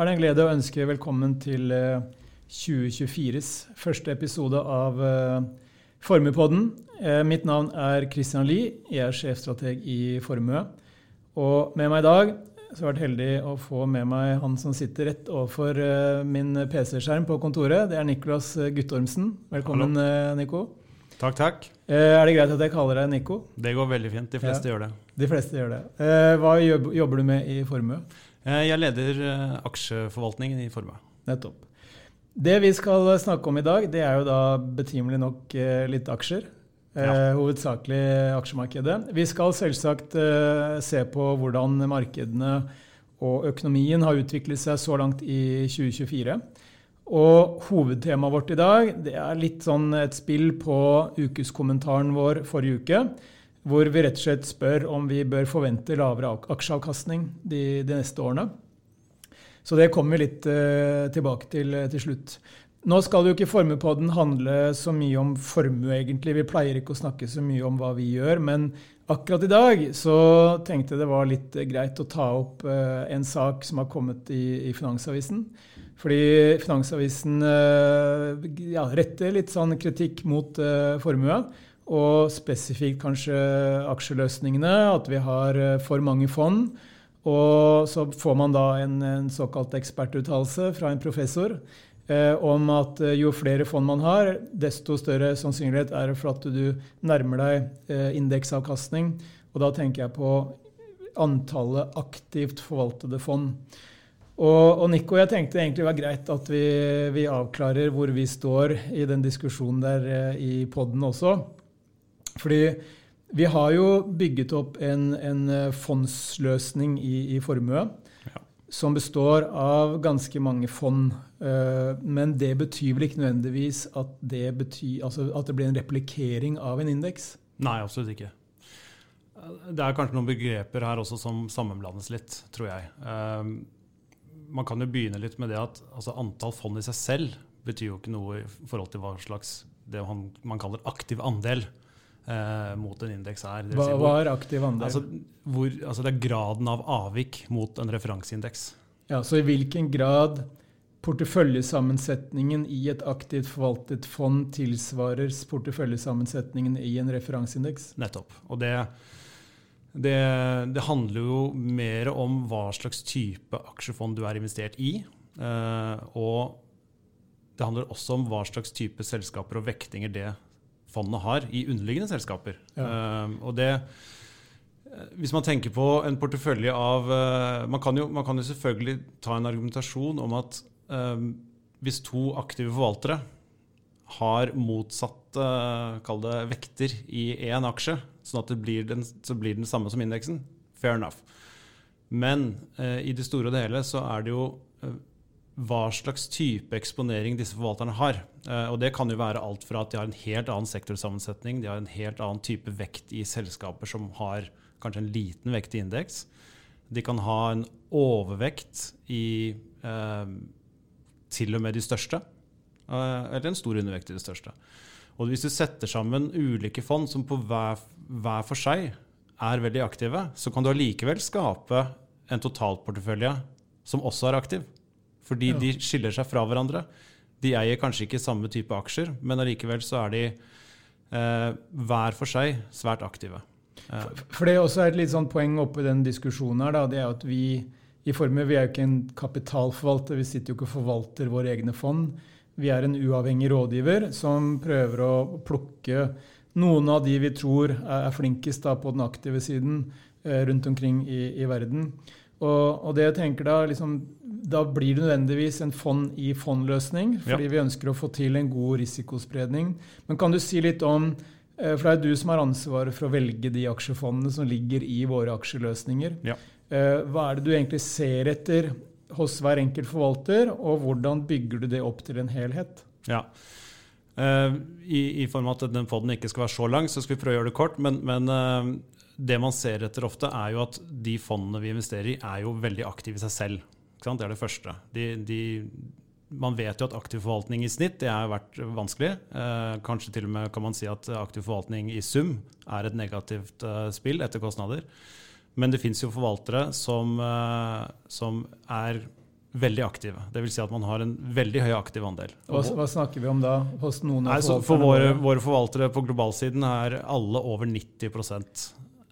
Er det en glede å ønske velkommen til 2024s første episode av Formuepodden. Mitt navn er Christian Lie. Jeg er sjefstrateg i Formue. Og med meg i dag så har jeg vært heldig å få med meg han som sitter rett overfor min PC-skjerm på kontoret. Det er Niklas Guttormsen. Velkommen, Hallo. Nico. Takk, takk. Er det greit at jeg kaller deg Nico? Det går veldig fint. De fleste ja, gjør det. De fleste gjør det. Hva jobber du med i Formue? Jeg leder aksjeforvaltningen i Forma. Nettopp. Det vi skal snakke om i dag, det er jo da betimelig nok litt aksjer. Ja. hovedsakelig aksjemarkedet. Vi skal selvsagt se på hvordan markedene og økonomien har utviklet seg så langt i 2024. Og hovedtemaet vårt i dag det er litt sånn et spill på ukeskommentaren vår forrige uke. Hvor vi rett og slett spør om vi bør forvente lavere aksjeavkastning de, de neste årene. Så det kommer vi litt uh, tilbake til til slutt. Nå skal jo ikke Formuepodden handle så mye om formue, egentlig. Vi pleier ikke å snakke så mye om hva vi gjør. Men akkurat i dag så tenkte jeg det var litt greit å ta opp uh, en sak som har kommet i, i Finansavisen. Fordi Finansavisen uh, ja, retter litt sånn kritikk mot formue. Og spesifikt kanskje aksjeløsningene, at vi har for mange fond. Og så får man da en, en såkalt ekspertuttalelse fra en professor eh, om at eh, jo flere fond man har, desto større sannsynlighet er det for at du nærmer deg eh, indeksavkastning. Og da tenker jeg på antallet aktivt forvaltede fond. Og, og Nico, jeg tenkte det egentlig var greit at vi, vi, avklarer hvor vi står i den diskusjonen der eh, i poden også. Fordi vi har jo bygget opp en, en eh, fondsløsning i, i formue ja. som består av ganske mange fond. Uh, men det betyr vel ikke nødvendigvis at det, betyr, altså at det blir en replikering av en indeks? Nei, absolutt ikke. Det er kanskje noen begreper her også som sammenblandes litt, tror jeg. Man kan jo begynne litt med det at altså, antall fond i seg selv betyr jo ikke noe i forhold til hva slags det man, man kaller aktiv andel eh, mot en indeks er. Hva, si, hvor, er aktiv andel? Altså, hvor, altså det er graden av avvik mot en referanseindeks. Ja, Så i hvilken grad porteføljesammensetningen i et aktivt forvaltet fond tilsvarer porteføljesammensetningen i en referanseindeks? Nettopp. Og det, det, det, handler jo mer om hva slags type aksjefond du er investert i. Eh, og det handler også om hva slags type selskaper og vektinger det fondet har i underliggende selskaper. Ja. Uh, og det eh, hvis man tenker på en portefølje av uh, man, kan jo, man, kan jo, selvfølgelig ta en argumentasjon om at uh, hvis to aktive forvaltere har motsatte kall det, vekter i én aksje, sånn at det blir den, så blir den samme som indeksen, fair enough. Men i det store og det hele så er det jo hva slags type eksponering disse forvalterne har. Eh, og Det kan jo være alt fra at de har en helt annen sektorsammensetning, de har en helt annen type vekt i selskaper som har kanskje en liten vekt i indeks. De kan ha en overvekt i eh, til og med de største, eh, eller en stor undervekt i de største. Og Hvis du setter sammen ulike fond som på hver, hver for seg er veldig aktive, så kan du allikevel skape en totalportefølje som også er aktiv. Fordi ja. de skiller seg fra hverandre. De eier kanskje ikke samme type aksjer, men allikevel så er de eh, hver for seg svært aktive. Eh. For, for det er også et litt sånn poeng oppe i den diskusjonen her, da, det er at vi i Formue vi er jo ikke en kapitalforvalter, vi sitter jo ikke og forvalter våre egne fond. Vi er en uavhengig rådgiver som prøver å plukke noen av de vi tror er flinkest da, på den aktive siden eh, rundt omkring i, i verden. Og, og, det jeg tenker da, liksom, da blir det nødvendigvis en fond-i-fond-løsning, fordi ja. vi ønsker å få til en god risikospredning. Men kan du si litt om eh, For det er du som har ansvaret for å velge de aksjefondene som ligger i våre aksjeløsninger. Ja. Eh, hva er det du egentlig ser etter hos hver enkelt forvalter, og hvordan bygger du det opp til en helhet? Ja. Uh, i, i, form av at den poden ikke skal være så lang, så skal vi prøve å gjøre det kort. Men, men det man ser etter ofte, er jo at de fondene vi investerer i, er jo veldig aktive i seg selv. Det er det første. De, de, man vet jo at aktiv forvaltning i snitt det har vært vanskelig. Eh, kanskje til og med kan man si at aktiv forvaltning i sum er et negativt eh, spill etter kostnader. Men det fins jo forvaltere som, eh, som, er veldig aktive. Dvs. Si at man har en veldig høy aktiv andel. Hva, hva snakker vi om da? hos noen av Nei, For våre, våre forvaltere på globalsiden er alle over 90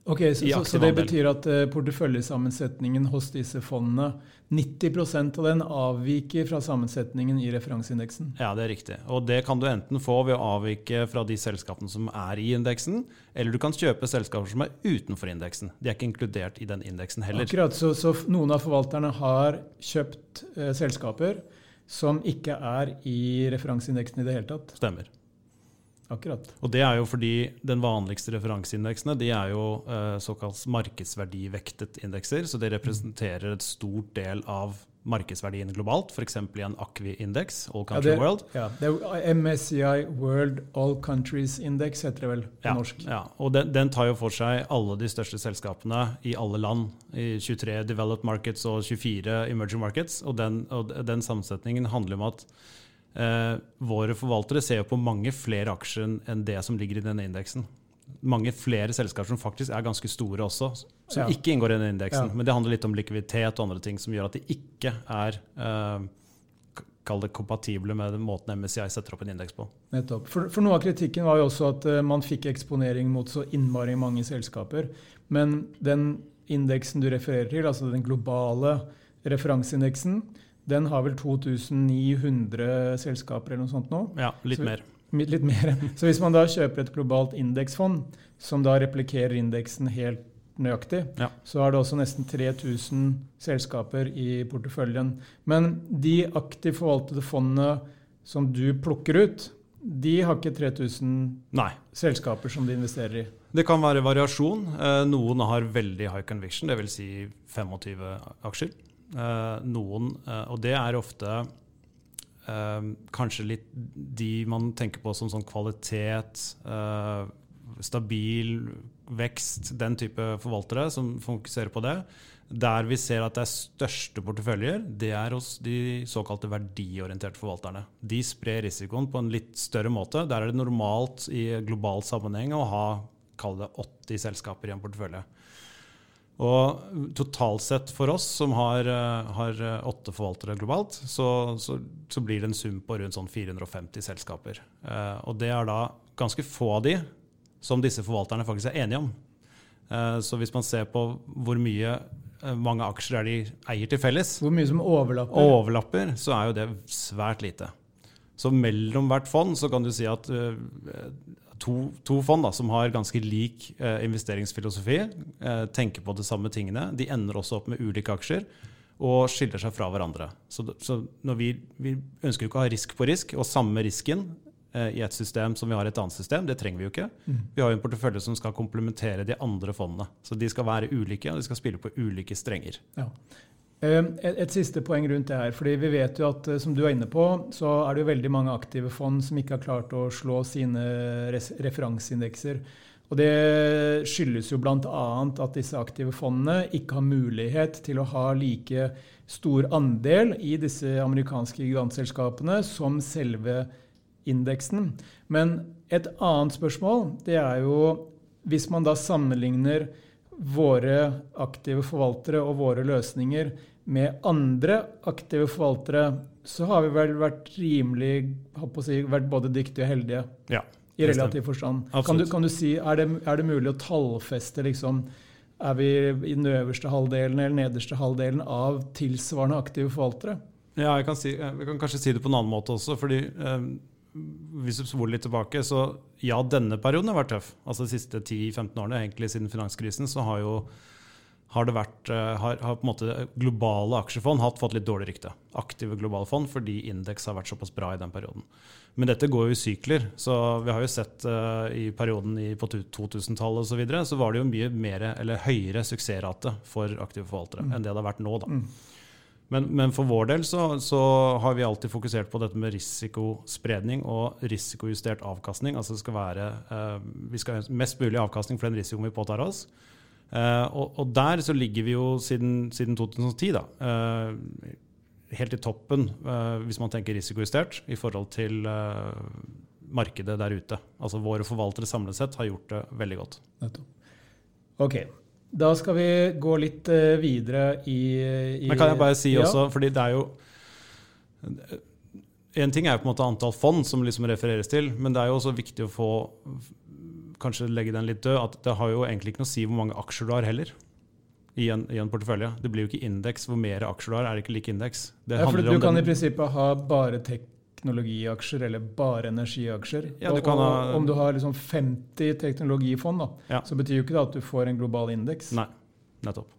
Ok, Så, så, så det betyr at uh, porteføljesammensetningen hos disse fondene 90% av den avviker fra sammensetningen i referanseindeksen? Ja, det er riktig. Og det kan du enten få ved å avvike fra de selskapene som er i indeksen, eller du kan kjøpe selskaper som er utenfor indeksen. De er ikke inkludert i den indeksen heller. Akkurat, så, så, noen av forvalterne har kjøpt uh, selskaper som ikke er i referanseindeksen i det hele tatt? Stemmer. Akkurat. Og det er jo fordi den vanligste referanseindeksene de er jo eh, såkalt markedsverdivektet indekser. Så det representerer et stort del av markedsverdien globalt, f.eks. i en AKVI-indeks, All Country ja, det, World. Ja, det er MSCI World All Countries Index, heter det vel på ja, norsk. Ja, og den, den, tar jo for seg alle de største selskapene i alle land. I 23 developed markets og 24 emerging markets. Og den, og den sammensetningen handler om at våre forvaltere ser jo på mange flere aksjer enn det som ligger i denne indeksen. Mange flere selskaper som faktisk er ganske store også, som ja. ikke inngår i denne indeksen. Ja. Men det handler litt om likviditet og andre ting som gjør at de ikke er eh, kall det kompatible med den måten MSCI setter opp en indeks på. Nettopp. For, for, noe av kritikken var jo også at uh, man fikk eksponering mot så innmari mange selskaper. Men den indeksen du refererer til, altså den globale referanseindeksen, den har vel 2900 selskaper eller noe sånt nå. Ja, litt så, mer. Litt mer. Så hvis man da kjøper et globalt indeksfond, som da replikerer indeksen helt nøyaktig, ja. så er det også nesten 3000 selskaper i porteføljen. Men de aktivt forvaltede fondene som du plukker ut, de har ikke 3000 Nei. selskaper som de investerer i. Det kan være variasjon. Eh, noen har veldig high conviction, dvs. Si 25 aksjer. Eh, noen, eh, og det er ofte eh, kanskje litt de man tenker på som sånn kvalitet, stabil vekst, den type forvaltere som fokuserer på det. Der vi ser at det er største porteføljer, det er hos de såkalte verdiorienterte forvalterne. De sprer risikoen på en litt større måte. Der er det normalt i global sammenheng å ha kall det 80 selskaper i en portefølje. Og totalt sett for oss, som har, eh, har eh, åtte forvaltere globalt, så, så, så, blir det en sum på rundt sånn 450 selskaper. Eh, og det er da ganske få av de som disse forvalterne faktisk er enige om. Så hvis man ser på hvor mye mange aksjer er de eier til felles, Hvor mye som overlapper? overlapper, så er jo det svært lite. Så mellom hvert fond så kan du si at to, to, fond da, som har ganske lik eh, investeringsfilosofi, eh, tenker på de samme tingene. De ender også opp med ulike aksjer og skiller seg fra hverandre. Så, så vi, vi, ønsker jo ikke å ha risk på risk, og samme risken eh, i et system som vi har i et annet system, det trenger vi jo ikke. Mm. Vi har jo en portefølje som skal komplementere de andre fondene. Så de skal være ulike, og de skal spille på ulike strenger. Ja. Ehm, et, siste poeng rundt det her. fordi Vi vet jo at eh, som du er inne på, så er det jo veldig mange aktive fond som ikke har klart å slå sine referanseindekser. Og Det skyldes jo bl.a. at disse aktive fondene ikke har mulighet til å ha like stor andel i disse amerikanske gigantselskapene som selve indeksen. Men et annet spørsmål det er jo hvis man da sammenligner våre aktive forvaltere og våre løsninger med andre aktive forvaltere, så har vi vel vært rimelig si, vært både dyktige og heldige. Ja, I relativ forstand. Kan du, kan du, si, er det, er det, mulig å tallfeste liksom, Er vi i den øverste halvdelen eller nederste halvdelen av tilsvarende aktive forvaltere? Ja, jeg kan, si, jeg kan kanskje si det på en annen måte også. fordi eh, hvis du spoler litt tilbake, så ja, denne perioden har vært tøff. Altså De siste 10-15 årene, egentlig siden finanskrisen, så har jo har det vært, eh, har, har, på en måte globale aksjefond hatt fått litt dårlig rykte. Aktive globale fond, fordi indeks har vært såpass bra i den perioden. Men dette går jo i sykler. så Vi har jo sett uh, i perioden i, på 2000-tallet osv. Så, videre, så var det jo mye mer, eller høyere suksessrate for aktive forvaltere mm. enn det det har vært nå. da. Mm. Men, men, for vår del så, så, har vi alltid fokusert på dette med risikospredning og risikojustert avkastning. Altså det skal være, eh, Vi skal ha mest mulig avkastning for den risikoen vi påtar oss. Eh, og, og, der så ligger vi jo siden, siden 2010, da. Eh, helt i toppen, hvis man tenker risikojustert, i forhold til markedet der ute. Altså våre forvaltere samlet sett har gjort det veldig godt. Ok. Da skal vi gå litt uh, videre i, i, Men kan jeg bare si ja. også, fordi det er jo En ting er jo på en måte antall fond som liksom refereres til, men det er jo også viktig å få kanskje legge den litt død, at det har jo egentlig ikke noe å si hvor mange aksjer du har heller. I en, i en portefølje. Det blir jo ikke indeks. Hvor mer aksjer du har, er det ikke like indeks. ja, for du kan den, i prinsippet ha bare tech teknologiaksjer eller bare energiaksjer. Ja, du ha, om du har liksom 50 teknologifond, da, ja. så betyr jo ikke det at du får en global indeks. Nei, nettopp.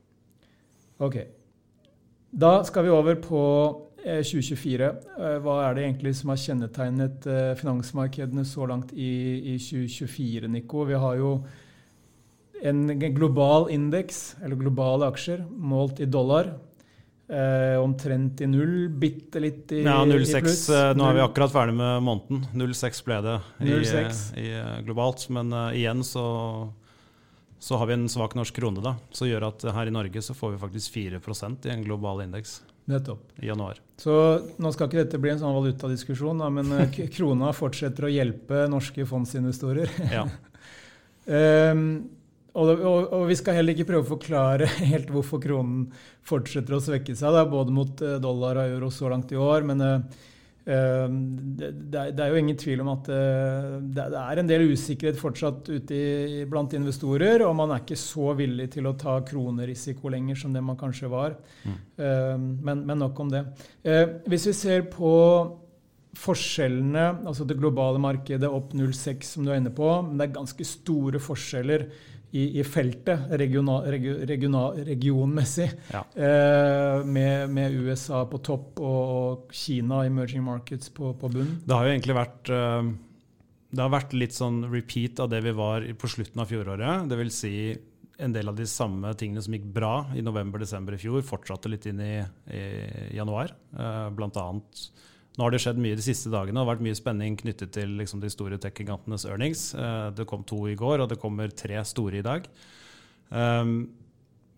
Ok. Da skal vi over på 2024. Eh, eh, hva er det egentlig som har kjennetegnet eh, finansmarkedene så langt i, i 2024, Nico? Vi har jo en global indeks, eller globale aksjer, målt i dollar. Eh, omtrent i null, bitte litt i, ja, 06, i pluss. Eh, nå er vi akkurat ferdig med måneden. 06 ble det i, i, eh, globalt. Men uh, igjen så, så, har vi en svak norsk krone, da, som gjør at her i Norge så får vi faktisk 4% i en global indeks. Nettopp. I januar. Så nå skal ikke dette bli en sånn valutadiskusjon, da, men krona fortsetter å hjelpe norske fondsinvestorer. ja. um, Og, og, og, vi skal heller ikke prøve å forklare helt hvorfor kronen fortsetter å svekke seg, da, både mot eh, dollar og euro så langt i år. Men uh, det, det, er jo ingen tvil om at uh, det, er en del usikkerhet fortsatt ute i, blant investorer, og man er ikke så villig til å ta kronerisiko lenger som det man kanskje var. Mm. Uh, men, men, nok om det. hvis vi ser på forskjellene, altså det globale markedet opp 0,6 som du er inne på, men det er ganske store forskjeller i, i feltet regional, regional, regionmessig, ja. eh, med, med, USA på topp og, Kina, emerging markets, på, på bunn. Det har jo egentlig vært det har vært litt sånn repeat av det vi var på slutten av fjoråret. Det vil si en del av de samme tingene som gikk bra i november-desember i fjor, fortsatte litt inn i, i januar. Eh, blant annet nå har det skjedd mye de siste dagene. Det har vært mye spenning knyttet til liksom, de store tech-gigantenes earnings. Uh, det kom to i går, og det kommer tre store i dag. Um,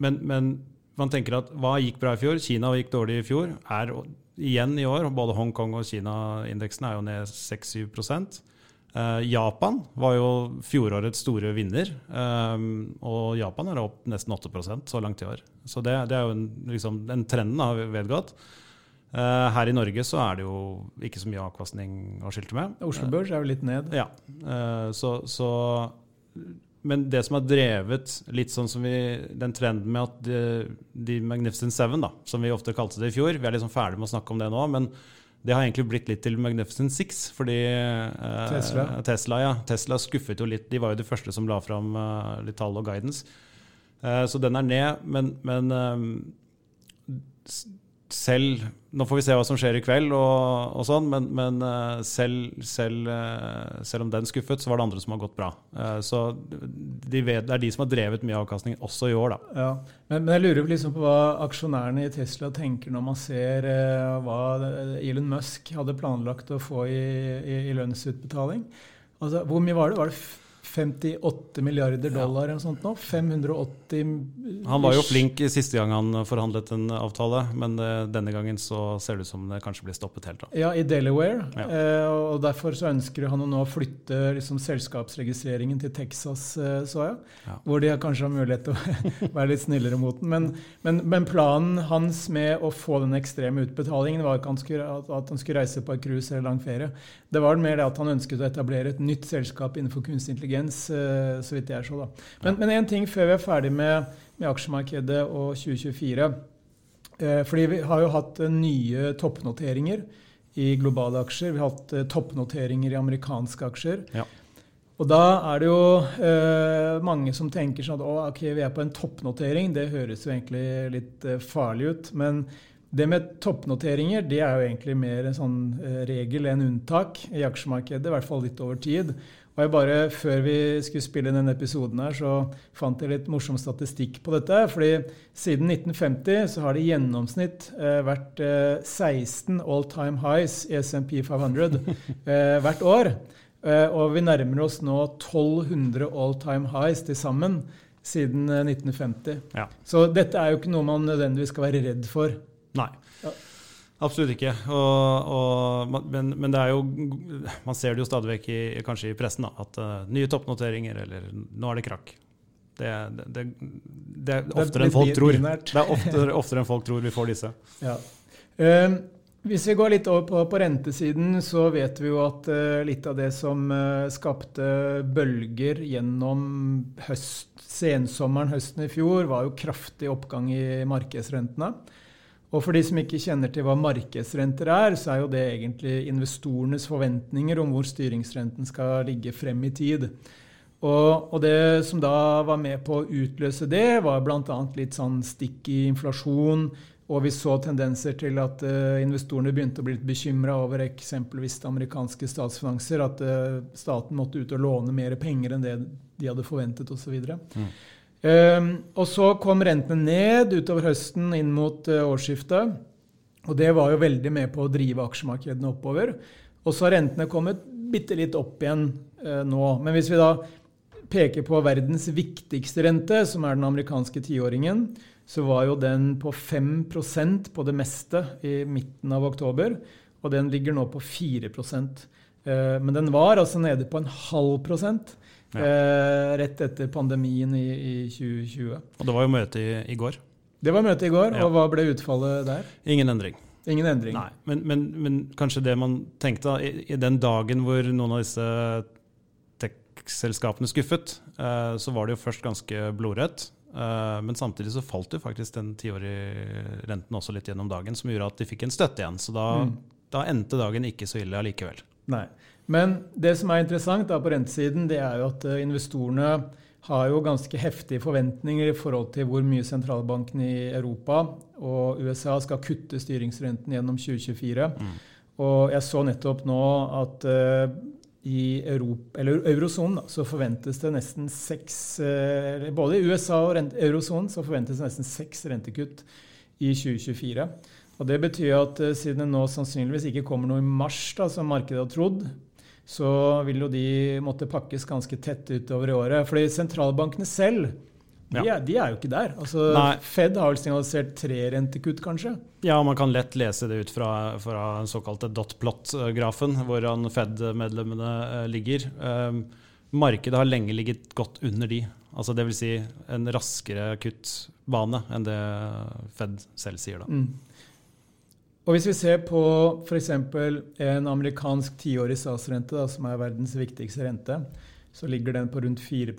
men, men, man tenker at hva gikk bra i fjor? Kina gikk dårlig i fjor. Er igjen i år. Både Hongkong og Kina-indeksen er jo ned 6-7 uh, Japan var jo fjorårets store vinner. Um, og Japan er opp nesten 8% så langt i år. Så det, det er jo en, liksom, den trenden har vedgått. Uh, her i Norge så er det jo ikke så mye avkastning å skilte med. Oslo Børs er jo litt ned. Ja, uh, så, så, Men det som har drevet litt sånn som vi, den trenden med at de, de, Magnificent Seven, da, som vi ofte kalte det i fjor Vi er liksom ferdig med å snakke om det nå, men det har egentlig blitt litt til Magnificent Six. Fordi uh, Tesla. Tesla, ja, Tesla skuffet jo litt. De var jo de første som la fram litt tall og guidance. så den er ned, men, men selv Nå får vi se hva som skjer i kveld, og, og sånn, men, men eh, selv, selv, eh, selv, om den skuffet, så var det andre som har gått bra. Eh, så de vet, det er de som har drevet mye avkastning også i år, da. Ja, men, men, jeg lurer liksom på hva aksjonærene i Tesla tenker når man ser hva Elon Musk hadde planlagt å få i, i, i lønnsutbetaling. Altså, hvor mye var det? Var det 58 milliarder dollar eller noe sånt nå. 580 Han var jo flink siste gang han forhandlet en avtale, men uh, denne gangen så ser det ut som det kanskje blir stoppet helt. da. Ja, i Delaware. Ja. Uh, og Derfor så ønsker han å nå flytte liksom, selskapsregistreringen til Texas, uh, så jeg. Ja. Hvor de kanskje har mulighet til å være litt snillere mot den. Men, men, men, planen hans med å få den ekstreme utbetalingen var ikke at han skulle reise på et cruise eller lang ferie. Det var mer det at han ønsket å etablere et nytt selskap innenfor kunstig intelligens. Eh, så vidt jeg så da. Men én ting før vi er ferdig med, med aksjemarkedet og 2024. Eh, fordi vi har jo hatt eh, nye toppnoteringer i globale aksjer. Vi har hatt toppnoteringer i amerikanske aksjer. Ja. Og da er det jo eh, mange som tenker sånn at ok, vi er på en toppnotering. Det høres jo egentlig litt eh, farlig ut. Men det med toppnoteringer det er jo egentlig mer en sånn eh, regel enn unntak i aksjemarkedet, i hvert fall litt over tid. Og jeg bare, Før vi skulle spille denne episoden, her, så fant jeg litt morsom statistikk på dette. fordi Siden 1950 så har det i gjennomsnitt eh, vært eh, 16 all time highs i SMP 500 eh, hvert år. Eh, og vi nærmer oss nå 1200 all time highs til sammen siden 1950. Eh, ja. Så dette er jo ikke noe man nødvendigvis skal være redd for. Nei. Ja. Absolutt ikke. Og, og, men, men, det er jo Man ser det jo stadig vekk i, kanskje i pressen, da, at uh, nye toppnoteringer eller nå er det krakk. Det, det, det er oftere enn folk tror. Det er oftere, oftere enn folk tror vi får disse. Ja. Uh, hvis vi går litt over på, på, rentesiden, så vet vi jo at uh, litt av det som uh, skapte bølger gjennom høst, sensommeren høsten i fjor, var jo kraftig oppgang i markedsrentene. Og for de som ikke kjenner til hva markedsrenter er, så er jo det egentlig investorenes forventninger om hvor styringsrenten skal ligge frem i tid. Og, og det som da var med på å utløse det, var bl.a. litt sånn stikk i inflasjon, og vi så tendenser til at uh, investorene begynte å bli litt bekymra over eksempelvis amerikanske statsfinanser. At uh, staten måtte ut og låne mer penger enn det de hadde forventet osv. Mm. Uh, og så kom rentene ned utover høsten inn mot uh, årsskiftet. Og det var jo veldig med på å drive aksjemarkedene oppover. Og så har rentene kommet bitte litt opp igjen nå. Men hvis vi da peker på verdens viktigste rente, som er den amerikanske tiåringen, så var jo den på 5% på det meste i midten av oktober. Og den ligger nå på 4 eh, Men den var altså nede på en halv prosent ja. eh, rett etter pandemien i, i, 2020. Og det var jo møte i, i går? Det var møte i går, ja. og hva ble utfallet der? Ingen endring. Ingen endring. Nei, men, men, men kanskje det man tenkte i, i, den dagen hvor noen av disse tech-selskapene skuffet, eh, så var det jo først ganske blodrødt. Eh, men samtidig så falt jo faktisk den tiårige renten også litt gjennom dagen, som gjorde at de fikk en støtte igjen. Så da, mm. da endte dagen ikke så ille allikevel. Nei. Men det som er interessant da på rentesiden, det er jo at eh, investorene har jo ganske heftige forventninger i forhold til hvor mye sentralbanken i Europa og USA skal kutte styringsrenten gjennom 2024. Mm. Og jeg så nettopp nå at uh, i Europa, eller eurosonen så forventes det nesten seks uh, Både i USA og eurosonen så forventes det nesten seks rentekutt i 2024. Og Det betyr at eh, siden det nå sannsynligvis ikke kommer noe i mars, da, som markedet har trodd, så vil jo de måtte pakkes ganske tett utover i året. Fordi sentralbankene selv de, er, de, er, jo ikke der. Altså, Fed har vel signalisert tre rentekutt, kanskje? Ja, man kan lett lese det ut fra, fra den såkalte dot plot-grafen, hvordan Fed-medlemmene uh, ligger. Um, markedet har lenge ligget godt under de. Altså Dvs. Si en raskere kuttbane enn det Fed selv sier. da. Mm. Og Hvis vi ser på f.eks. en amerikansk tiårig statsrente, som er verdens viktigste rente, så ligger den på rundt 4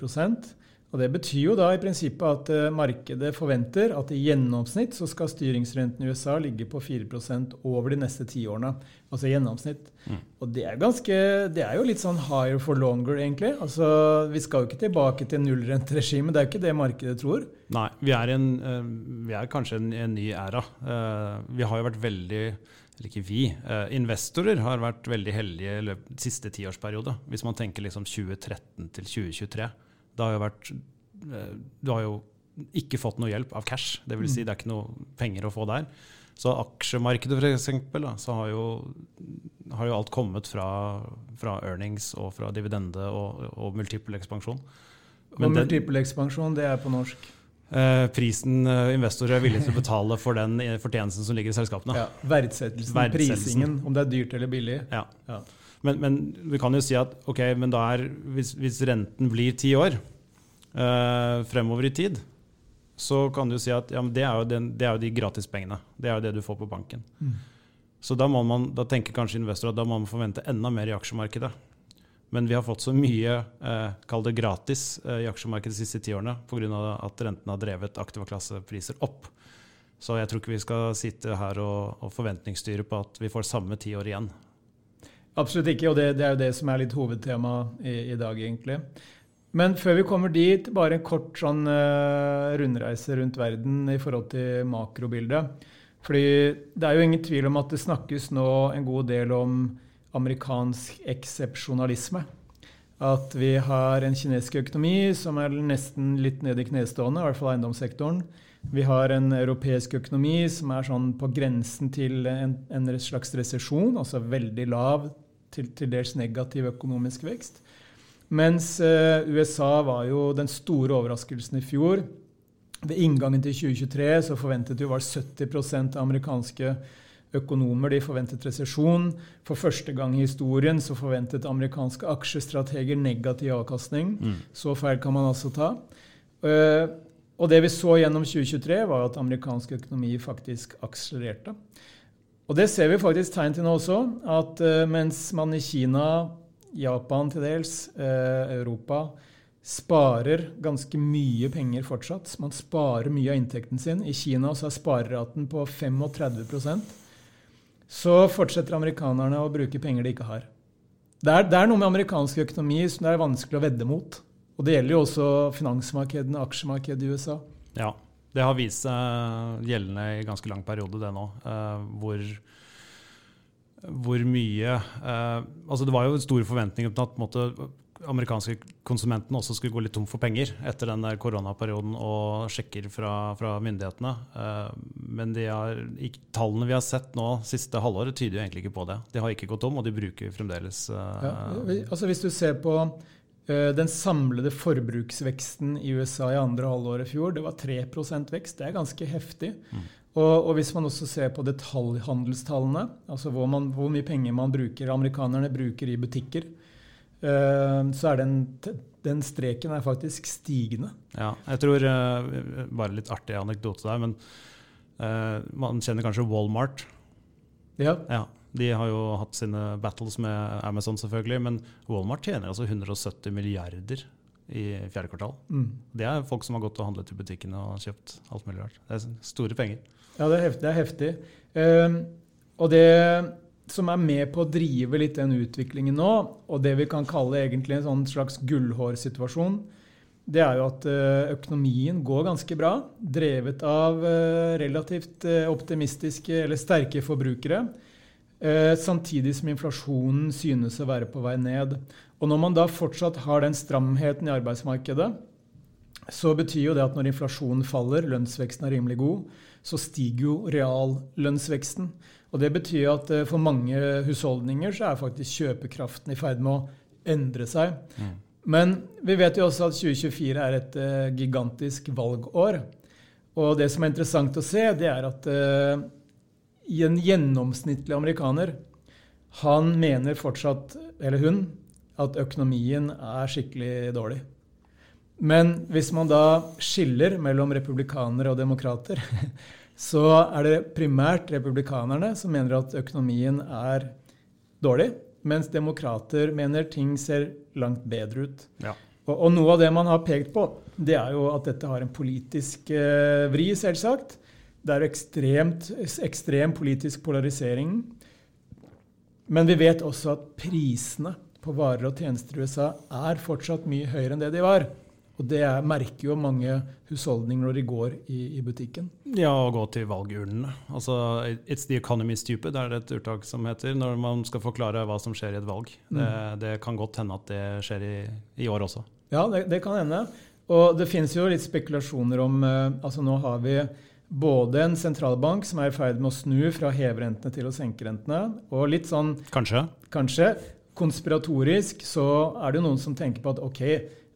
og Det betyr jo da i prinsippet at uh, markedet forventer at i gjennomsnitt så skal styringsrenten i USA ligge på 4% over de neste ti årene. Altså i gjennomsnitt. Mm. Og det er, ganske, det er jo litt sånn higher for longer, egentlig. Altså, Vi skal jo ikke tilbake til nullrenteregimet. Det er jo ikke det markedet tror. Nei, vi er, en, uh, vi er kanskje en, en ny æra. Uh, vi har jo vært veldig eller ikke vi, investorer har vært veldig heldige i siste tiårsperiode. Hvis man tenker liksom 2013 til 2023. Det har jo vært eh, Du har jo ikke fått noe hjelp av cash. Det vil si, mm. det er ikke noe penger å få der. Så aksjemarkedet, for da, så har jo, har jo, alt kommet fra, fra, earnings og fra dividende og, og multiple ekspansjon. Men og multiple ekspansjon, det er på norsk? Eh, prisen eh, investorer er villige til å betale for den fortjenesten som ligger i selskapene. Ja, verdsettelsen, verdsettelsen, prisingen, om det er dyrt eller billig. Ja. ja. Men, men, vi kan jo si at ok, men da er, hvis, hvis renten blir ti år uh, fremover i tid, så kan du si at ja, det, er den, det, er jo de gratispengene. Det er jo det du får på banken. Mm. Så da, må man, da tenker kanskje investorer at da må man forvente enda mer i aksjemarkedet. Men vi har fått så mye eh, kall det gratis eh, i aksjemarkedet de siste ti årene pga. at renten har drevet aktiva klassepriser opp. Så jeg tror ikke vi skal sitte her og, og forventningsstyre på at vi får samme ti år igjen. Absolutt ikke, og det, det, er jo det som er litt hovedtema i, i, dag, egentlig. Men før vi kommer dit, bare en kort sånn uh, rundreise rundt verden i forhold til makrobildet. Fordi det er jo ingen tvil om at det snakkes nå en god del om amerikansk eksepsjonalisme. At vi har en kinesisk økonomi som er nesten litt nede i knestående, i hvert fall eiendomssektoren. Vi har en europeisk økonomi som er sånn på grensen til en, en slags resesjon, altså veldig lav til, til dels negativ økonomisk vekst. Mens uh, USA var jo den store overraskelsen i fjor. Ved inngangen til 2023 så forventet jo var 70 av amerikanske økonomer de forventet resesjon. For første gang i historien så forventet amerikanske aksjestrateger negativ avkastning. Mm. Så feil kan man altså ta. Uh, og det vi så gjennom 2023, var at amerikansk økonomi faktisk akselererte. Og det ser vi faktisk tegn til nå også, at uh, mens man i Kina, Japan til dels, uh, Europa sparer ganske mye penger fortsatt. Man sparer mye av inntekten sin. I Kina så er spareraten på 35% Så fortsetter amerikanerne å bruke penger de ikke har. Det er, det er, noe med amerikansk økonomi som det er vanskelig å vedde mot. Og det gjelder jo også finansmarkedene, aksjemarkedet i USA. Ja, det har vist seg gjeldende i ganske lang periode, det nå. Uh, hvor, hvor mye uh, Altså, det var jo store forventninger til at måte, amerikanske konsumentene også skulle gå litt tom for penger etter den der koronaperioden og sjekker fra, fra myndighetene. Uh, men har, tallene vi har sett nå siste halvåret, tyder jo egentlig ikke på det. De har ikke gått tom, og de bruker fremdeles ja, altså Hvis du ser på den samlede forbruksveksten i USA i andre halvår i fjor, det var 3% vekst. Det er ganske heftig. Mm. Og, og, hvis man også ser på detaljhandelstallene, altså hvor, man, hvor mye penger man bruker, amerikanerne bruker i butikker, uh, så er den, den streken er faktisk stigende. Ja, jeg tror uh, Bare litt artig anekdote der, men uh, man kjenner kanskje Walmart. Ja. ja. De har jo hatt sine battles med Amazon, selvfølgelig, men Walmart tjener altså 170 milliarder i fjerde kvartal. Mm. Det er folk som har gått og handlet i butikkene og kjøpt alt mulig rart. Det er store penger. Ja, det er heftig. Det er heftig. Uh, og det som er med på å drive litt den utviklingen nå, og det vi kan kalle egentlig en sånn slags gullhårsituasjon, det er jo at eh, økonomien går ganske bra, drevet av eh, relativt eh, optimistiske eller sterke forbrukere, samtidig som inflasjonen synes å være på vei ned. Og når man da fortsatt har den stramheten i arbeidsmarkedet, så betyr jo det at når inflasjonen faller, lønnsveksten er rimelig god, så stiger jo reallønnsveksten. Og Det betyr at eh, for mange husholdninger så er faktisk kjøpekraften i ferd med å endre seg. Mm. Men vi vet jo også at 2024 er et uh, gigantisk valgår. Og det som er interessant å se, det er at i en gjennomsnittlig amerikaner han mener fortsatt, eller hun, at økonomien er skikkelig dårlig. Men hvis man da skiller mellom republikanere og demokrater, så er det primært republikanerne som mener at økonomien er dårlig, mens demokrater mener ting ser langt bedre ut. Ja. Og, og, noe av det man har pekt på, det er jo at dette har en politisk eh, vri, selvsagt. Det er ekstremt, ekstrem politisk polarisering. Men vi vet også at prisene på varer og tjenester i USA er fortsatt mye høyere enn det de var. Og det er, merker jo mange husholdninger når de går i, i butikken. Ja, å gå til valgurnene. Altså, It's the economy stupid, er det et uttak som heter, når man skal forklare hva som skjer i et valg. Mm. Det, det, kan godt hende at det skjer i, i år også. Ja, det, det, kan hende. Og det finnes jo litt spekulasjoner om uh, altså Nå har vi både en sentralbank som er i ferd med å snu fra heverentene til å senke rentene, og litt sånn Kanskje. Kanskje. Konspiratorisk så er det noen som tenker på at ok,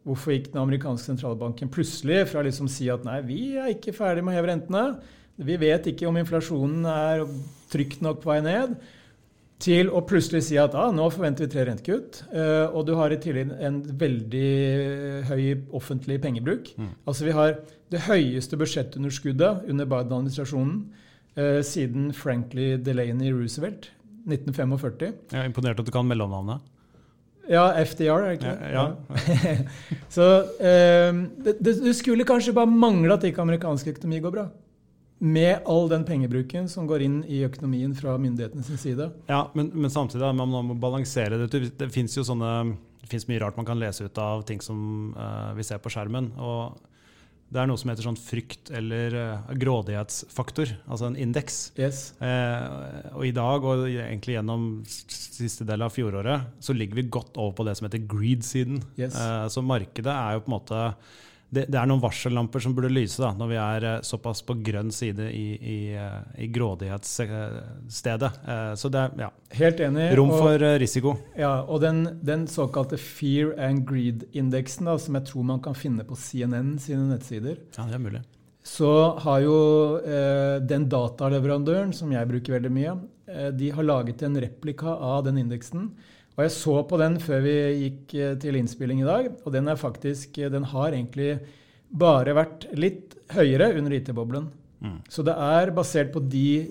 Hvorfor gikk den amerikanske sentralbanken plutselig fra å liksom si at nei, vi er ikke ferdig med å heve rentene, vi vet ikke om inflasjonen er trygt nok på vei ned, til å plutselig si at ah, nå forventer vi tre rentekutt, uh, og du har i tillegg en veldig høy offentlig pengebruk. Mm. Altså Vi har det høyeste budsjettunderskuddet under Biden-administrasjonen uh, siden Franklin Delaney Roosevelt, 1945. Jeg er imponert at du kan mellomnavnet. Ja, FDR, er det ikke det? Ja. så um, det, det, skulle kanskje bare mangle at ikke amerikansk økonomi går bra. Med all den pengebruken som går inn i økonomien fra myndighetenes side. Ja, men, men samtidig man må balansere det. Det fins jo sånne, det finnes mye rart man kan lese ut av ting som uh, vi ser på skjermen. og det er noe som heter sånn frykt- eller uh, grådighetsfaktor, altså en indeks. Yes. Uh, og i dag, og egentlig gjennom siste del av fjoråret, så ligger vi godt over på det som heter greed-siden. Yes. Så markedet er jo på en måte det, det, er noen varsellamper som burde lyse da, når vi er uh, såpass på grønn side i, i, uh, i grådighetsstedet. Uh, så det er ja. Helt enig. rom for risiko. Ja, og den, den såkalte fear and greed-indeksen, som jeg tror man kan finne på CNN sine nettsider, ja, det er mulig. så har jo den dataleverandøren som jeg bruker veldig mye, de har laget en replika av den indeksen. Og jeg så på den før vi gikk eh, til innspilling i dag, og den er faktisk eh, Den har egentlig bare vært litt høyere under IT-boblen. Mm. Så det er basert på de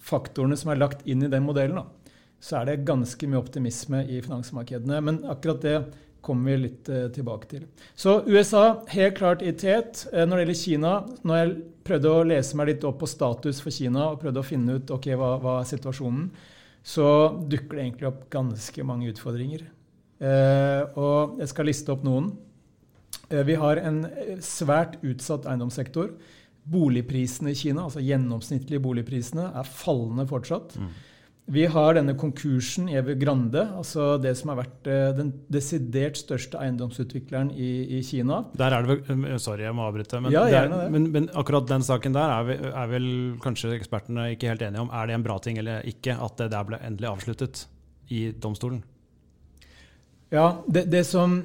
faktorene som er lagt inn i den modellen, da, så er det ganske mye optimisme i finansmarkedene. Men akkurat det kommer vi litt eh, tilbake til. Så USA helt klart i tet. Eh, når det gjelder Kina, når jeg prøvde å lese meg litt opp på status for Kina og prøvde å finne ut ok, hva, hva er situasjonen, så dukker det egentlig opp ganske mange utfordringer. Eh, og jeg skal liste opp noen. Eh, vi har en eh, svært utsatt eiendomssektor. Boligprisene i Kina, altså gjennomsnittlige boligprisene, er fallende fortsatt. Mm. Vi har denne konkursen i Evergrande, altså det som har vært eh, den desidert største eiendomsutvikleren i, i Kina. Der er det vel, eh, Sorry, jeg må avbryte. Men, Ja, er, det. men, men akkurat den saken der er, vi, er vel kanskje ekspertene ikke helt enige om. Er det en bra ting eller ikke at det der ble endelig avsluttet i domstolen? Ja, det, det som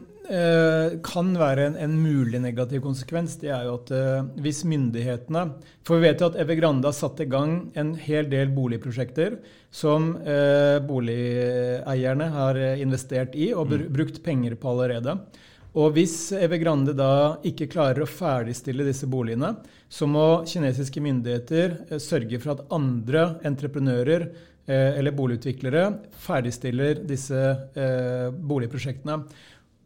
kan være en, en mulig negativ konsekvens, det er jo at eh, hvis myndighetene For vi vet jo at Evergrande har satt i gang en hel del boligprosjekter som eh, boligeierne har eh, investert i og br brukt penger på allerede. Og hvis Evergrande da ikke klarer å ferdigstille disse boligene, så må kinesiske myndigheter eh, sørge for at andre entreprenører eh, eller boligutviklere ferdigstiller disse eh, boligprosjektene.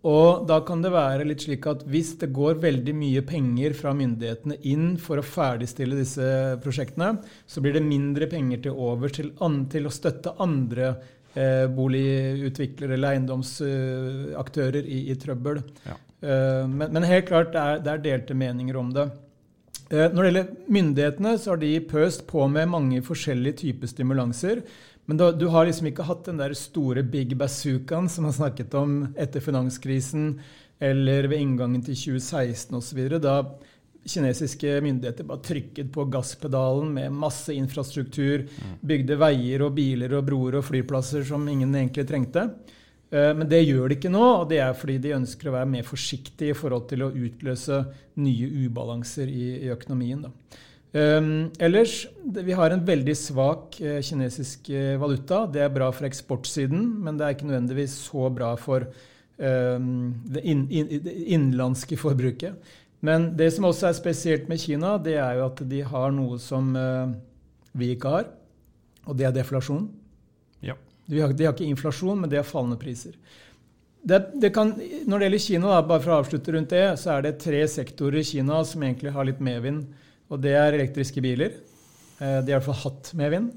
Og da kan det være litt slik at hvis det går veldig mye penger fra myndighetene inn for å ferdigstille disse prosjektene, så blir det mindre penger til overs til, til å støtte andre eh, boligutviklere eller eiendomsaktører i, i trøbbel. Ja. Eh, men, men helt klart, det er, det er delte meninger om det. Eh, Når det gjelder myndighetene, så har de pøst på med mange forskjellige typer stimulanser. Men da, du har liksom ikke hatt den der store big bazookaen som man snakket om etter finanskrisen eller ved inngangen til 2016 osv. Da kinesiske myndigheter bare trykket på gasspedalen med masse infrastruktur, bygde veier og biler og broer og flyplasser som ingen egentlig trengte. Eh, Men det gjør de ikke nå, og det er fordi de ønsker å være mer forsiktige i forhold til å utløse nye ubalanser i, i økonomien. Da. Um, ellers, det, vi har en veldig svak eh, kinesisk eh, valuta. Det er bra for eksportsiden, men det er ikke nødvendigvis så bra for um, det inn, inn, det innenlandske forbruket. Men det som også er spesielt med Kina, det er jo at de har noe som eh, vi ikke har, og det er deflasjon. Ja. De har, de har ikke inflasjon, men de har fallende priser. Det, det kan, når det gjelder Kina, da, bare for å avslutte rundt det, så er det tre sektorer i Kina som egentlig har litt medvind. Og det er elektriske biler. Eh, De har i hvert fall hatt medvind.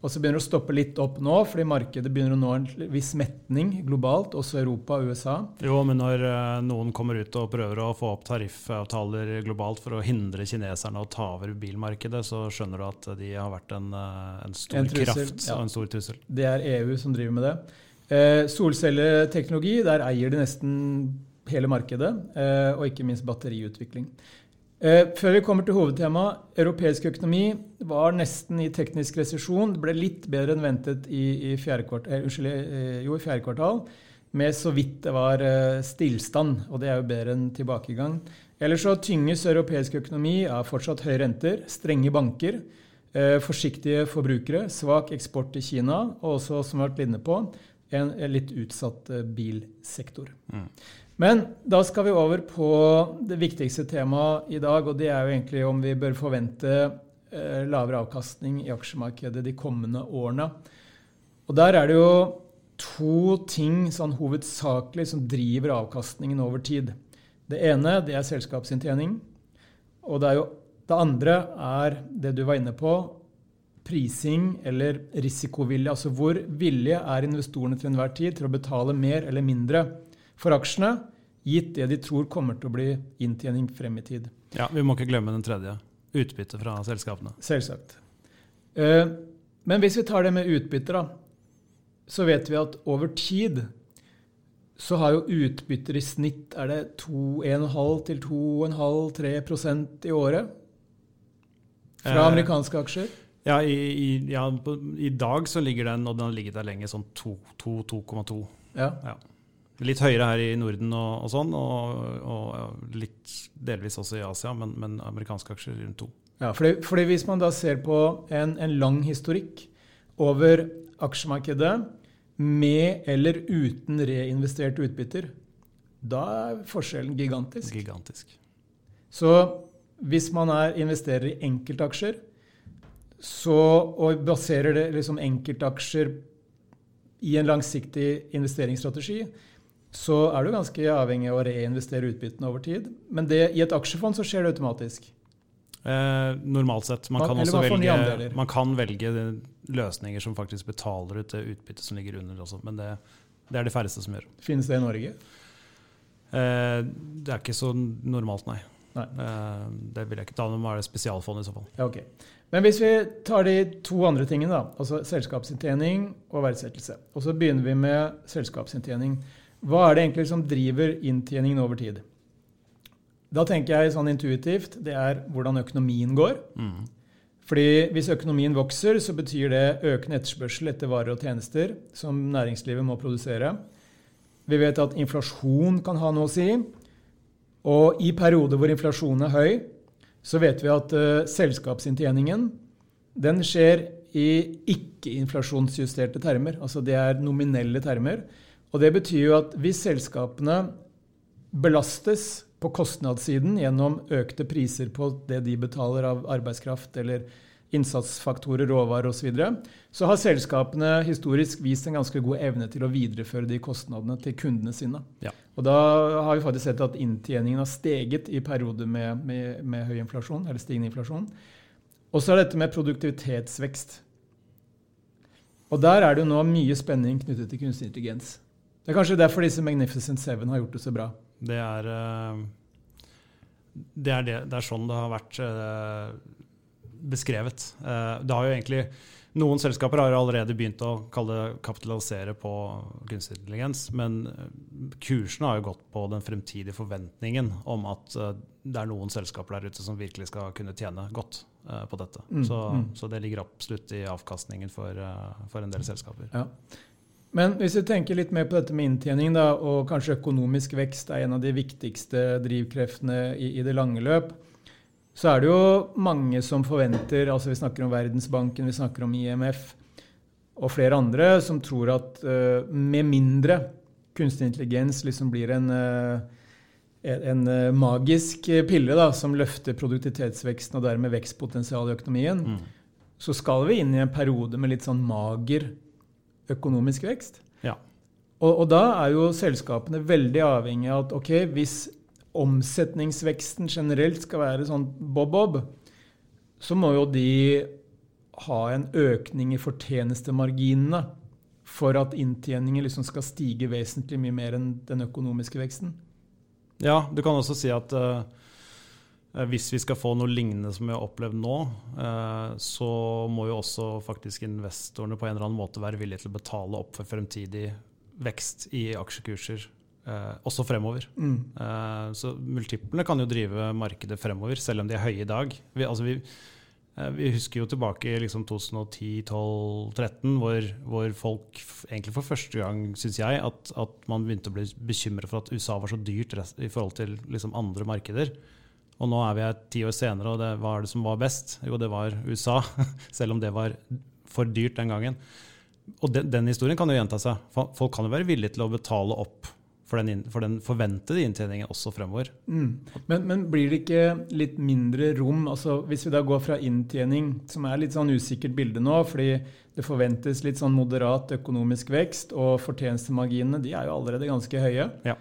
Og så begynner det å stoppe litt opp nå, fordi markedet begynner å nå en viss metning globalt, også Europa og USA. Jo, men når eh, noen kommer ut og prøver å få opp tariffavtaler globalt for å hindre kineserne å ta over bilmarkedet, så skjønner du at de har vært en, eh, en stor En trussel, kraft ja. og en stor trussel. Det er EU som driver med det. Eh, solcelleteknologi, der eier de nesten hele markedet. Eh, og ikke minst batteriutvikling. Eh, før vi kommer til hovedtemaet, europeisk økonomi var nesten i teknisk resesjon. Det ble litt bedre enn ventet i, i, fjerde, kvart, eh, eh, jo, i fjerde kvartal, med så vidt det var eh, stillstand. Og det er jo bedre enn tilbakegang. Ellers så tynges europeisk økonomi av fortsatt høye renter, strenge banker, eh, forsiktige forbrukere, svak eksport til Kina, og også, som vi har vært inne på, en, en litt utsatt eh, bilsektor. Mm. Men da skal vi over på det viktigste temaet i dag, og det er jo egentlig om vi bør forvente eh, lavere avkastning i aksjemarkedet de kommende årene. Og der er det jo to ting sånn hovedsakelig som driver avkastningen over tid. Det ene det er selskapsinntjening. Og det, jo, det andre er det du var inne på, prising eller risikovilje. Altså hvor villige er investorene til enhver tid til å betale mer eller mindre for aksjene, gitt det de tror kommer til å bli inntjening frem i tid. Ja, Vi må ikke glemme den tredje. Utbytte fra selskapene. Selvsagt. Eh, Men hvis vi tar det med utbytter, da, så vet vi at over tid så har jo utbytter i snitt er det 1,5 til 2,5-3% i året fra Eh, amerikanske aksjer. Ja, i, i, ja på, I dag så ligger den, og den har ligget der lenge, sånn 2,2. Ja. Ja. Litt høyere her i Norden og, og sånn, og, og litt delvis også i Asia, men, men amerikanske aksjer rundt to. Ja, fordi, fordi Hvis man da ser på en, en lang historikk over aksjemarkedet med eller uten reinvesterte utbytter, da er forskjellen gigantisk. Gigantisk. Så hvis man er, investerer i enkeltaksjer så, og baserer det liksom enkeltaksjer i en langsiktig investeringsstrategi, så er du ganske avhengig av å reinvestere utbyttene over tid. Men det, i et aksjefond så skjer det automatisk. Eh, normalt sett. Man, kan også man velge, man kan velge løsninger som faktisk betaler ut det utbyttet som ligger under også, men det, det er de færreste som gjør. Finnes det i Norge? Eh, det er ikke så normalt, nei. Nei. Eh, det vil jeg ikke. ta. Da må det spesialfond i så fall. Ja, okay. Men hvis vi tar de to andre tingene, da, altså selskapsinntjening og verdsettelse, og så begynner vi med selskapsinntjening, hva er det egentlig som driver inntjeningen over tid? Da tenker jeg sånn intuitivt, det er hvordan økonomien går. Mm. Fordi hvis økonomien vokser, så betyr det økende etterspørsel etter varer og tjenester som næringslivet må produsere. Vi vet at inflasjon kan ha noe å si. Og i perioder hvor inflasjonen er høy, så vet vi at uh, selskapsinntjeningen den skjer i ikke-inflasjonsjusterte termer. Altså det er nominelle termer. Og det betyr jo at hvis selskapene belastes på kostnadssiden gjennom økte priser på det de betaler av arbeidskraft eller innsatsfaktorer, råvarer osv., så, videre, så har selskapene historisk vist en ganske god evne til å videreføre de kostnadene til kundene sine. Ja. Og da har vi faktisk sett at inntjeningen har steget i perioder med, med, med høy inflasjon, eller stigende inflasjon. Og så er dette med produktivitetsvekst. Og der er det jo nå mye spenning knyttet til kunstig intelligens. Det er kanskje derfor disse Magnificent Seven har gjort det så bra. Det er, eh, det er, det, det er sånn det har vært eh, beskrevet. Eh, Det har jo egentlig Noen selskaper har allerede begynt å kapitalisere på kunstig intelligens, men kursene har jo gått på den fremtidige forventningen om at det er noen selskaper der ute som virkelig skal kunne tjene godt på dette. Mm, Så, mm. så det ligger absolutt i avkastningen for, for en del selskaper. Ja. Men hvis vi tenker litt mer på dette med inntjening, da, og kanskje økonomisk vekst er en av de viktigste drivkreftene i, i det lange løp, så er det jo mange som forventer altså Vi snakker om Verdensbanken, vi snakker om IMF og flere andre som tror at uh, med mindre kunstig intelligens liksom blir en, uh, en, eh, magisk pille da, som løfter produktivitetsveksten og dermed vekstpotensialet i økonomien, Mm. så skal vi inn i en periode med litt sånn mager økonomisk vekst. Ja. Og, og da er jo selskapene veldig avhengig av at ok, hvis omsetningsveksten generelt skal være sånn bob-bob, så må jo de ha en økning i fortjenestemarginene for at inntjeningen liksom skal stige vesentlig mye mer enn den økonomiske veksten. Ja, du kan også si at eh, hvis vi skal få noe lignende som vi har opplevd nå, eh, så må jo også faktisk investorene på en eller annen måte være villige til å betale opp for fremtidig vekst i aksjekurser eh, også fremover. Mm. Eh, så multiplene kan jo drive markedet fremover, selv om de er høye i dag. Vi, altså vi, eh, vi husker jo tilbake i liksom 2010-12-13, hvor, hvor folk egentlig for første gang, syns jeg, at, at man begynte å bli bekymret for at USA var så dyrt i forhold til liksom andre markeder. Og nå er vi her ti år senere, og det, hva er det som var best? Jo, det var USA, selv om det var for dyrt den gangen. Og den, den historien kan jo gjenta seg. Folk kan jo være villige til å betale opp for den, inn- for den forventede inntjeningen også fremover. Mm. Men, men blir det ikke litt mindre rom? Altså, hvis vi da går fra inntjening, som er litt sånn usikkert bilde nå, fordi det forventes litt sånn moderat økonomisk vekst, og fortjenestemarginene de er jo allerede ganske høye. Ja.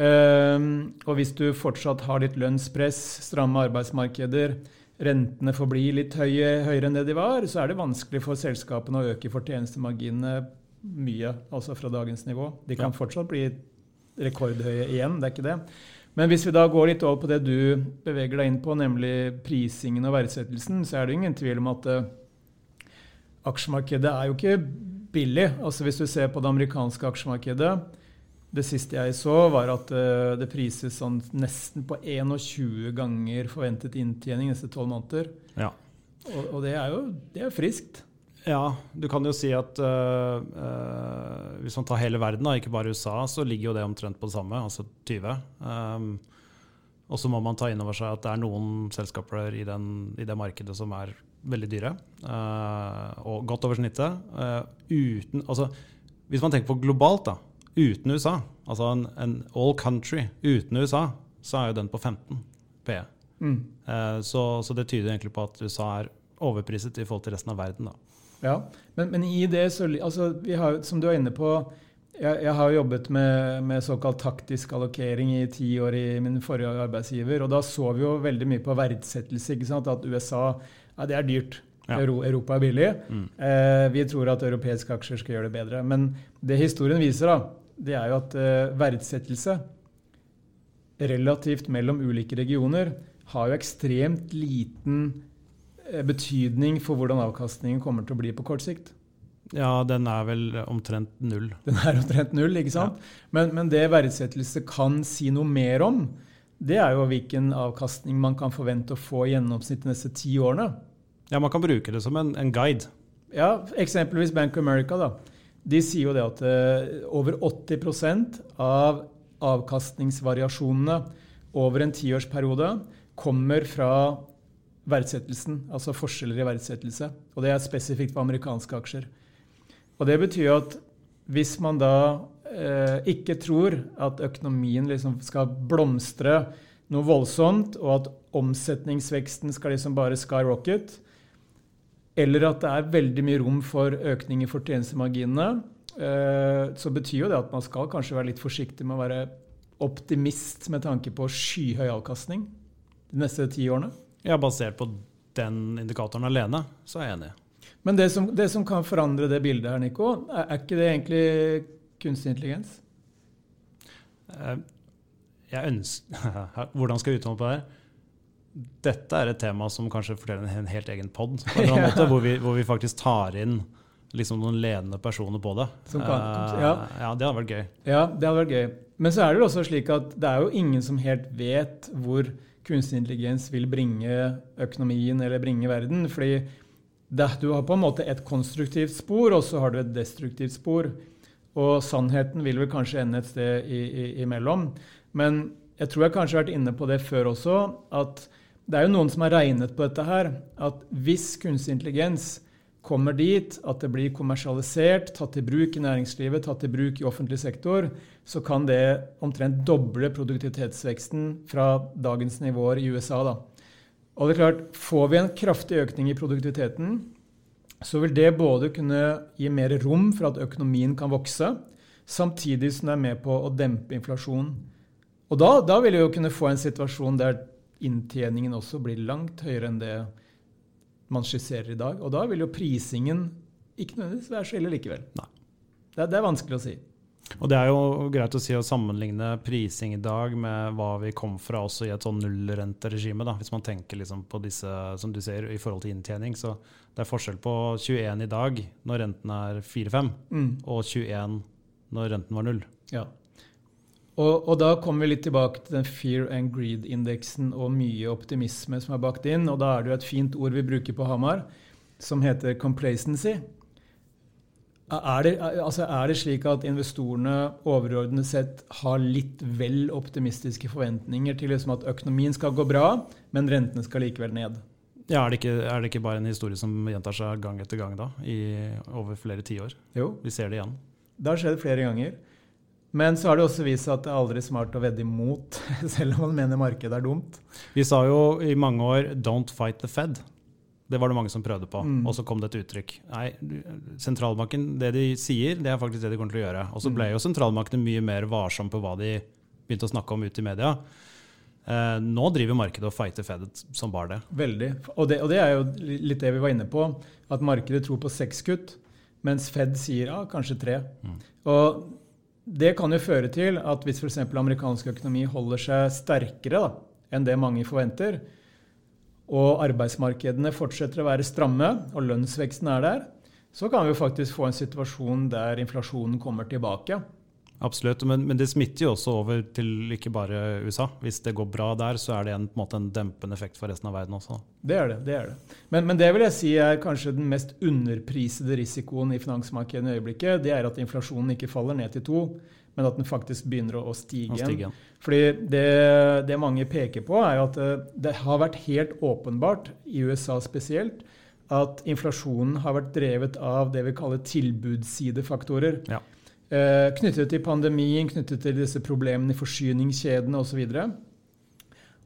Ehm, og hvis du fortsatt har litt lønnspress, stramme arbeidsmarkeder, rentene forblir litt høye, høyere enn det de var, så er det vanskelig for selskapene å øke fortjenestemarginene mye, altså fra dagens nivå. De kan Ja. fortsatt bli rekordhøye igjen, det er ikke det. Men hvis vi da går litt over på det du beveger deg inn på, nemlig prisingen og verdsettelsen, så er det ingen tvil om at eh, aksjemarkedet er jo ikke billig. Altså Hvis du ser på det amerikanske aksjemarkedet Det siste jeg så, var at eh, det prises sånn nesten på 21 ganger forventet inntjening neste tolv måneder. Ja. Og, og det er jo det er friskt. Ja, du kan jo si at øh, øh, hvis man tar hele verden, da, ikke bare USA, så ligger jo det omtrent på det samme, altså 20. Um, og så må man ta inn over seg at det er noen selskaper i, den, i det markedet som er veldig dyre, øh, og godt over snittet. uten, altså, hvis man tenker på globalt, da, uten USA, altså en, en all country uten USA, så er jo den på 15 P. Mm. Eh, så, så, det tyder egentlig på at USA er overpriset i forhold til resten av verden. Da. Ja, men, men i det så altså, vi har, Som du er inne på, jeg, jeg har jobbet med, med, såkalt taktisk allokering i ti år i min forrige arbeidsgiver. Og da så vi jo veldig mye på verdsettelse. ikke sant? At USA ja, det er dyrt. Ja. Europa er billig. Mm. Eh, vi tror at europeiske aksjer skal gjøre det bedre. Men det historien viser, da, det er jo at eh, verdsettelse relativt mellom ulike regioner har jo ekstremt liten eh, betydning for hvordan avkastningen kommer til å bli på kort sikt. Ja, den er vel omtrent null. Den er omtrent null, ikke sant? Ja. Men, men, det verdsettelse kan si noe mer om, det er jo hvilken avkastning man kan forvente å få i gjennomsnitt de neste ti årene. Ja, man kan bruke det som en, en guide. Ja, eksempelvis Bank of America. da. De sier jo det at uh, over 80% av avkastningsvariasjonene over en tiårsperiode kommer fra verdsettelsen, altså forskjeller i verdsettelse. Og det er spesifikt for amerikanske aksjer. Og det betyr at hvis man da eh, ikke tror at økonomien liksom skal blomstre noe voldsomt, og at omsetningsveksten skal liksom bare skyrocket, eller at det er veldig mye rom for økning i fortjenestemarginene, eh, så betyr jo det at man skal kanskje være litt forsiktig med å være optimist med tanke på skyhøy avkastning de neste ti årene? Ja, basert på den indikatoren alene, så er jeg enig. Men det som, det som kan forandre det bildet her, Nico, er, er ikke det egentlig kunstig intelligens? Eh, jeg ønsker Hvordan skal jeg uttale på det her? Dette er et tema som kanskje forteller en helt egen pod, ja. hvor, hvor, vi faktisk tar inn liksom noen ledende personer på det. Kan, ja. ja. Det hadde vært gøy. Ja, det hadde vært gøy. Men så er det jo også slik at det er jo ingen som helt vet hvor kunstig intelligens vil bringe økonomien eller bringe verden. fordi det, du har på en måte et konstruktivt spor, og så har du et destruktivt spor. Og sannheten vil vel kanskje ende et sted i, i, imellom. Men jeg tror jeg kanskje har vært inne på det før også, at det er jo noen som har regnet på dette her. At hvis kunstig intelligens kommer dit at det blir kommersialisert, tatt i bruk i næringslivet, tatt i bruk i offentlig sektor, så kan det omtrent doble produktivitetsveksten fra dagens nivåer i USA. Da. Og det er klart, Får vi en kraftig økning i produktiviteten, så vil det både kunne gi mer rom for at økonomien kan vokse, samtidig som det er med på å dempe inflasjonen. Og da, da vil vi jo kunne få en situasjon der inntjeningen også blir langt høyere enn det man skisserer i dag. Og da vil jo prisingen ikke nødvendigvis være så ille likevel. Det, det, er vanskelig å si. Og Det er jo greit å si å sammenligne prising i dag med hva vi kom fra også i et sånn nullrenteregime. Hvis man tenker liksom på disse, som du ser, i forhold til inntjening. Så det er forskjell på 21 i dag, når renten er 4-5, mm. og 21 når renten var null. Ja. Og, og, da kommer vi litt tilbake til den fear and greed-indeksen og mye optimisme som er bakt inn. Og da er det jo et fint ord vi bruker på Hamar, som heter complacency. Er det, altså er det slik at investorene overordnet sett har litt vel optimistiske forventninger til liksom at økonomien skal gå bra, men rentene skal likevel ned? Ja, er det, ikke, er det ikke bare en historie som gjentar seg gang etter gang da, i over flere tiår? Jo. Vi ser det igjen. Det har skjedd flere ganger. Men så har det også vist seg at det er aldri smart å vedde imot, selv om man mener markedet er dumt. Vi sa jo i mange år 'don't fight the Fed'. Det var det mange som prøvde på. Mm. Og så kom det et uttrykk. Nei, sentralbanken, det de sier, det er faktisk det de kommer til å gjøre. Og så ble jo sentralbankene mye mer varsomme på hva de begynte å snakke om ute i media. Eh, nå driver markedet og fighter Fed som bare det. Veldig. Og det, og det, er jo litt det vi var inne på. At markedet tror på seks kutt, mens Fed sier ja, kanskje tre. Mm. Og det kan jo føre til at hvis f.eks. amerikansk økonomi holder seg sterkere da, enn det mange forventer, og arbeidsmarkedene fortsetter å være stramme, og lønnsveksten er der, så kan vi faktisk få en situasjon der inflasjonen kommer tilbake. Absolutt, men, men, det smitter jo også over til ikke bare USA. Hvis det går bra der, så er det en, en, en dempende effekt for resten av verden også. Det er det. det er det. Men, men, det vil jeg si er kanskje den mest underprisede risikoen i finansmarkedet i øyeblikket. Det er at inflasjonen ikke faller ned til to, men at den faktisk begynner å, å stige igjen. Fordi det, det, mange peker på, er at eh, det har vært helt åpenbart, i USA spesielt, at inflasjonen har vært drevet av det vi kaller tilbudssidefaktorer. Ja. Eh, knyttet til pandemien, knyttet til disse problemene i forsyningskjedene osv. Og,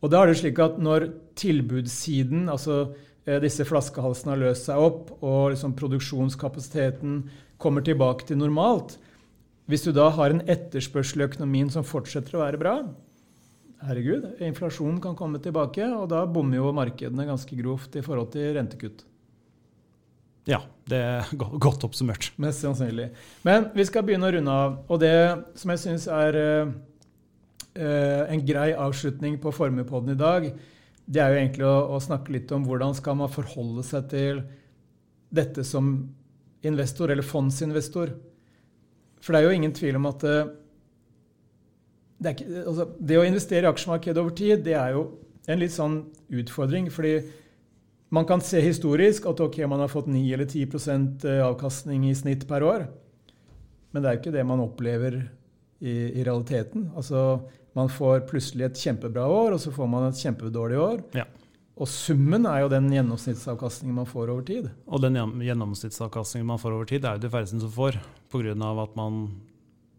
Og da er det slik at når tilbudssiden, altså eh, disse flaskehalsene har løst seg opp, og liksom produksjonskapasiteten kommer tilbake til normalt Hvis du da har en etterspørsel i økonomien som fortsetter å være bra, herregud, inflasjonen kan komme tilbake, og da bommer jo markedene ganske grovt i forhold til rentekutt. Ja, det er godt oppsummert. Mest sannsynlig. Men vi skal begynne å runde av. Og det som jeg syns er uh, en grei avslutning på Formuepodden i dag, det er jo egentlig å, å, snakke litt om hvordan skal man forholde seg til dette som investor, eller fondsinvestor. For det er jo ingen tvil om at uh, det, ikke, altså, det, å investere i aksjemarkedet over tid, det er jo en litt sånn utfordring. fordi man kan se historisk at ok, man har fått 9 eller 10 eh, avkastning i snitt per år. Men det er jo ikke det man opplever i, i, realiteten. Altså, Man får plutselig et kjempebra år, og så får man et kjempedårlig år. Ja. Og summen er jo den gjennomsnittsavkastningen man får over tid. Og den gjennomsnittsavkastningen man får over tid, er jo det færreste som får. Pga. at man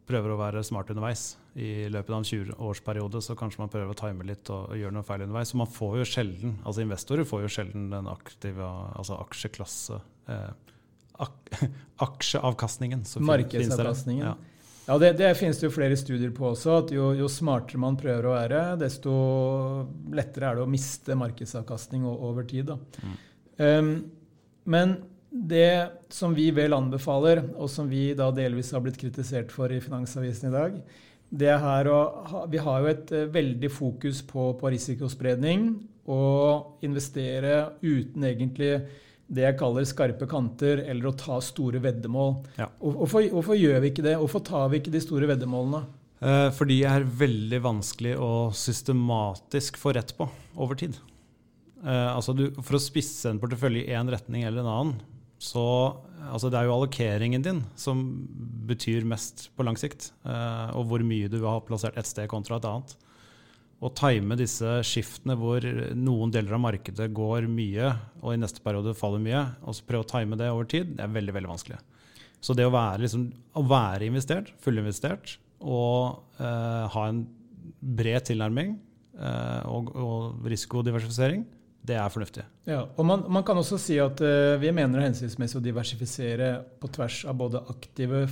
prøver å være smart underveis. I løpet av en 20-årsperiode så kanskje man prøver å time litt og, og gjøre noe feil underveis. Så man får jo sjelden, altså investorer får jo sjelden den aktive altså aksjeklasse eh, ak, Aksjeavkastningen. Markedsavkastningen. Ja. Ja, Det, det finnes det jo flere studier på også. at jo, jo, smartere man prøver å være, desto lettere er det å miste markedsavkastning over tid. Mm. Um, men det som vi vel anbefaler, og som vi da delvis har blitt kritisert for i Finansavisen i dag, det er her å Vi har jo et uh, veldig fokus på, på, risikospredning og investere uten egentlig det jeg kaller skarpe kanter, eller å ta store veddemål. Ja. Hvorfor, hvorfor, gjør vi ikke det? Hvorfor tar vi ikke de store veddemålene? Eh, fordi det er veldig vanskelig å systematisk få rett på over tid. Eh, altså du, for å spisse en portefølje i én retning eller en annen, så altså det er jo allokeringen din som betyr mest på lang sikt. Eh, og hvor mye du har plassert et sted kontra et annet. Å time disse skiftene hvor noen deler av markedet går mye, og i neste periode faller mye, og så prøve å time det over tid, det er veldig veldig vanskelig. Så det å være, liksom, å være investert, fullinvestert, og eh, ha en bred tilnærming eh, og, og risikodiversifisering, det er fornuftig. Ja, og man, man kan også si at uh, vi mener det er hensiktsmessig å diversifisere på tvers av både aktive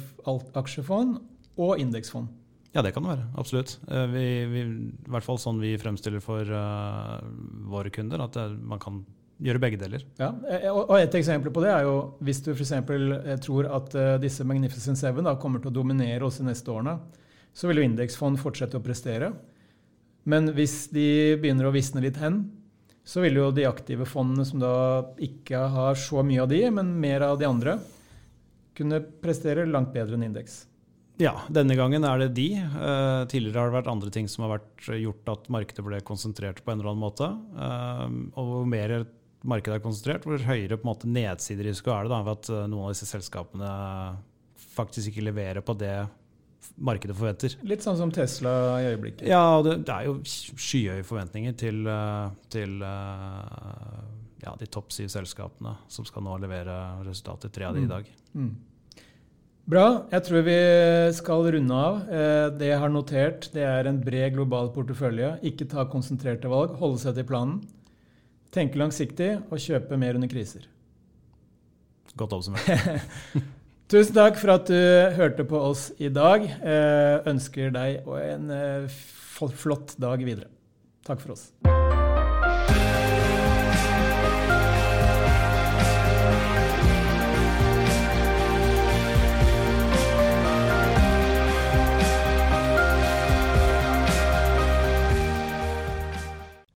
aksjefond og indeksfond. Ja, det kan det være. Absolutt. Uh, vi, vi, I hvert fall sånn vi fremstiller for uh, våre kunder, at det, man kan gjøre begge deler. Ja, og Et eksempel på det er jo hvis du f.eks. tror at disse Magnificent Seven da, kommer til å dominere oss de neste årene, så vil jo indeksfond fortsette å prestere. Men hvis de begynner å visne litt hen, så vil jo de aktive fondene, som da ikke har så mye av de, men mer av de andre, kunne prestere langt bedre enn indeks. Ja, denne gangen er det de. Uh, tidligere har det vært andre ting som har vært gjort at markedet ble konsentrert på en eller annen måte. Uh, og hvor mer markedet er konsentrert, hvor høyere på en måte nedsiderisiko er det da, ved at eh, noen av disse selskapene faktisk ikke leverer på det markedet forventer. Litt sånn som Tesla i øyeblikket. Ja, det, det er jo skyhøye forventninger til, eh, til eh, ja, de topp syv selskapene som skal nå levere resultater, tre av de i mm. dag. Mm. Bra. Jeg tror vi skal runde av. Eh, det jeg har notert, det er en bred global portefølje. Ikke ta konsentrerte valg, holde seg til planen. Tenke langsiktig og kjøpe mer under kriser. Godt oppsummert. Tusen takk for at du hørte på oss i dag. Eh, ønsker deg en eh, flott dag videre. Takk for oss.